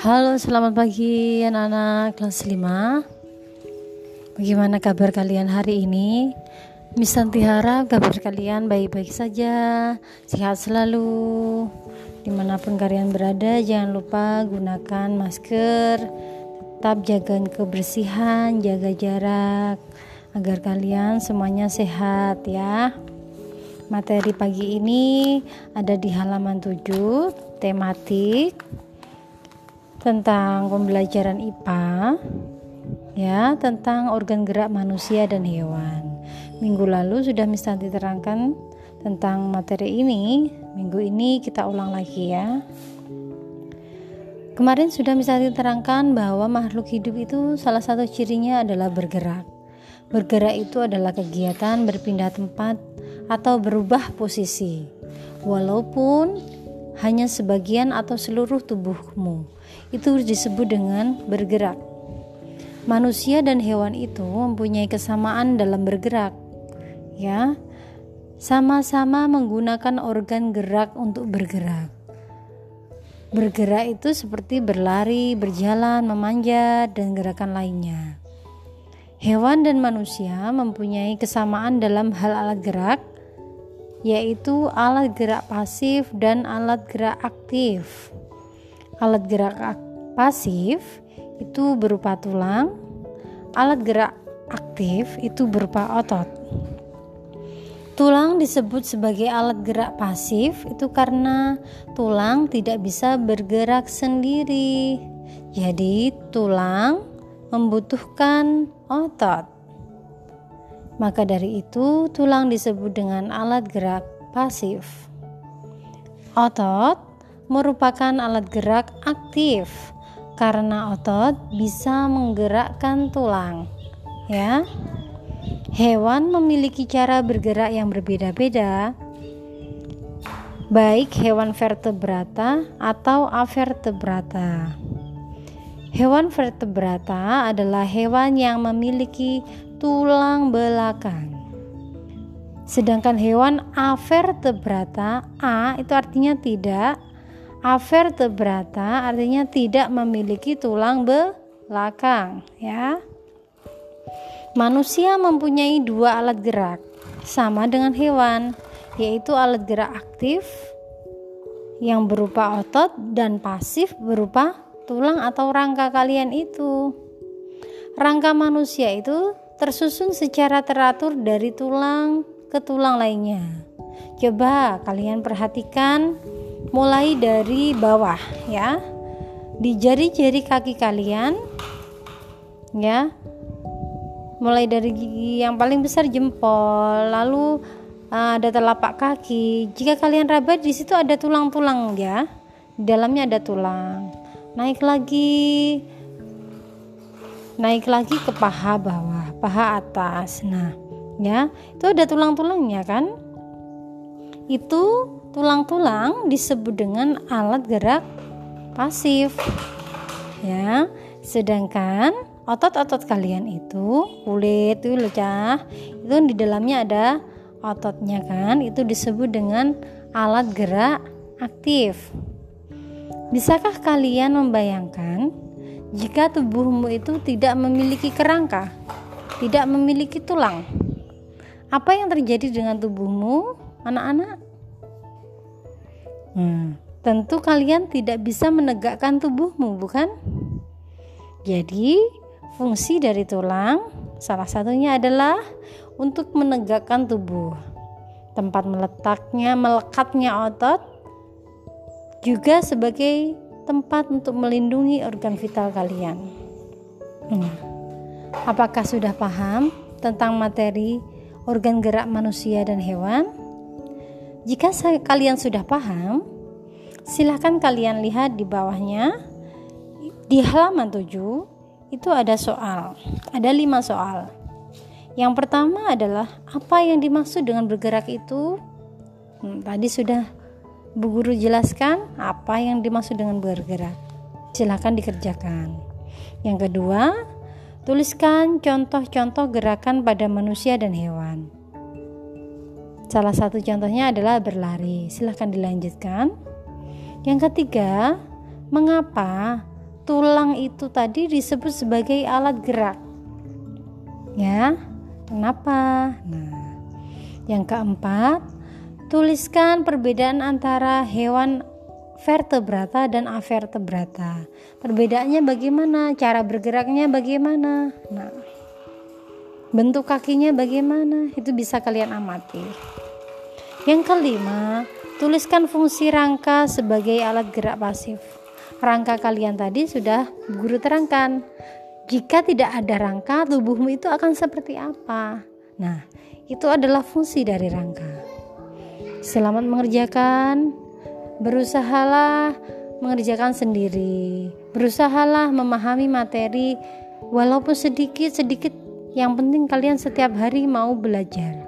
Halo, selamat pagi anak-anak kelas 5 Bagaimana kabar kalian hari ini? Misanti harap kabar kalian baik-baik saja Sehat selalu. Di mana pun kalian berada jangan lupa gunakan masker Tetap jaga kebersihan, jaga jarak Agar kalian semuanya sehat ya. Materi pagi ini ada di halaman 7 Tematik tentang pembelajaran IPA ya tentang organ gerak manusia dan hewan. Minggu lalu sudah Misanti terangkan tentang materi ini. Minggu ini kita ulang lagi ya. Kemarin sudah Misanti terangkan bahwa makhluk hidup itu salah satu cirinya adalah bergerak. Bergerak itu adalah kegiatan berpindah tempat atau berubah posisi. Walaupun hanya sebagian atau seluruh tubuhmu itu disebut dengan bergerak. Manusia dan hewan itu mempunyai kesamaan dalam bergerak. Ya. Sama-sama menggunakan organ gerak untuk bergerak. Bergerak itu seperti berlari, berjalan, memanjat, dan gerakan lainnya. Hewan dan manusia mempunyai kesamaan dalam hal alat gerak, yaitu alat gerak pasif dan alat gerak aktif. Alat gerak pasif itu berupa tulang, alat gerak aktif itu berupa otot. Tulang disebut sebagai alat gerak pasif itu karena tulang tidak bisa bergerak sendiri. Jadi, tulang membutuhkan otot. Maka dari itu, tulang disebut dengan alat gerak pasif. Otot merupakan alat gerak aktif karena otot bisa menggerakkan tulang. Ya. Hewan memiliki cara bergerak yang berbeda-beda. Baik hewan vertebrata atau avertebrata. Hewan vertebrata adalah hewan yang memiliki tulang belakang. Sedangkan hewan avertebrata, A itu artinya tidak, Avertebrata artinya tidak memiliki tulang belakang, ya. Manusia mempunyai dua alat gerak, sama dengan hewan, yaitu alat gerak aktif yang berupa otot dan pasif berupa tulang atau rangka kalian itu. Rangka manusia itu tersusun secara teratur dari tulang ke tulang lainnya. Coba kalian perhatikan mulai dari bawah ya. Di jari-jari kaki kalian ya. Mulai dari gigi yang paling besar jempol. Lalu uh, ada telapak kaki. Jika kalian raba di situ ada tulang-tulang ya. Di dalamnya ada tulang. Naik lagi. Naik lagi ke paha bawah paha atas. Nah ya. Itu ada tulang-tulangnya kan? Itu Tulang-tulang disebut dengan alat gerak pasif. Ya. Sedangkan otot-otot kalian itu kulit itu loh cah itu di dalamnya ada ototnya kan itu disebut dengan alat gerak aktif bisakah kalian membayangkan jika tubuhmu itu tidak memiliki kerangka tidak memiliki tulang apa yang terjadi dengan tubuhmu anak-anak Hmm, tentu kalian tidak bisa menegakkan tubuhmu, bukan? Jadi, fungsi dari tulang salah satunya adalah untuk menegakkan tubuh. Tempat meletaknya, melekatnya otot juga sebagai tempat untuk melindungi organ vital kalian. Hmm. Apakah sudah paham tentang materi organ gerak manusia dan hewan? Jika kalian sudah paham, silahkan kalian lihat di bawahnya di halaman 7 itu ada soal. Ada lima soal. Yang pertama adalah apa yang dimaksud dengan bergerak itu? Hmm, tadi sudah Bu Guru jelaskan apa yang dimaksud dengan bergerak. Silahkan dikerjakan. Yang kedua, tuliskan contoh-contoh gerakan pada manusia dan hewan. Salah satu contohnya adalah berlari. Silahkan dilanjutkan. Yang ketiga, mengapa tulang itu tadi disebut sebagai alat gerak. Ya, kenapa? Nah, yang keempat, tuliskan perbedaan antara hewan vertebrata dan avertebrata. Perbedaannya bagaimana? Cara bergeraknya bagaimana? Nah, bentuk kakinya bagaimana? Itu bisa kalian amati. Yang kelima, tuliskan fungsi rangka sebagai alat gerak pasif. Rangka kalian tadi sudah guru terangkan. Jika tidak ada rangka, tubuhmu itu akan seperti apa? Nah, itu adalah fungsi dari rangka. Selamat mengerjakan berusahalah mengerjakan sendiri berusahalah memahami materi walaupun sedikit-sedikit yang penting kalian setiap hari mau belajar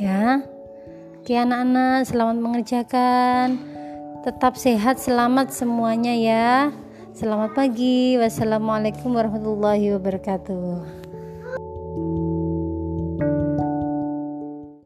ya oke anak-anak selamat mengerjakan. Tetap sehat selamat semuanya ya. Selamat pagi. Wassalamualaikum warahmatullahi wabarakatuh